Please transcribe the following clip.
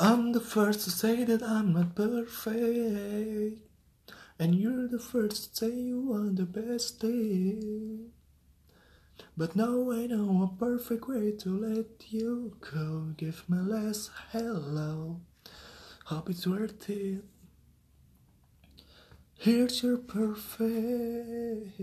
I'm the first to say that I'm not perfect. And you're the first to say you are the best thing. But now I know a perfect way to let you go. Give me less hello. Hope it's worth it. Here's your perfect.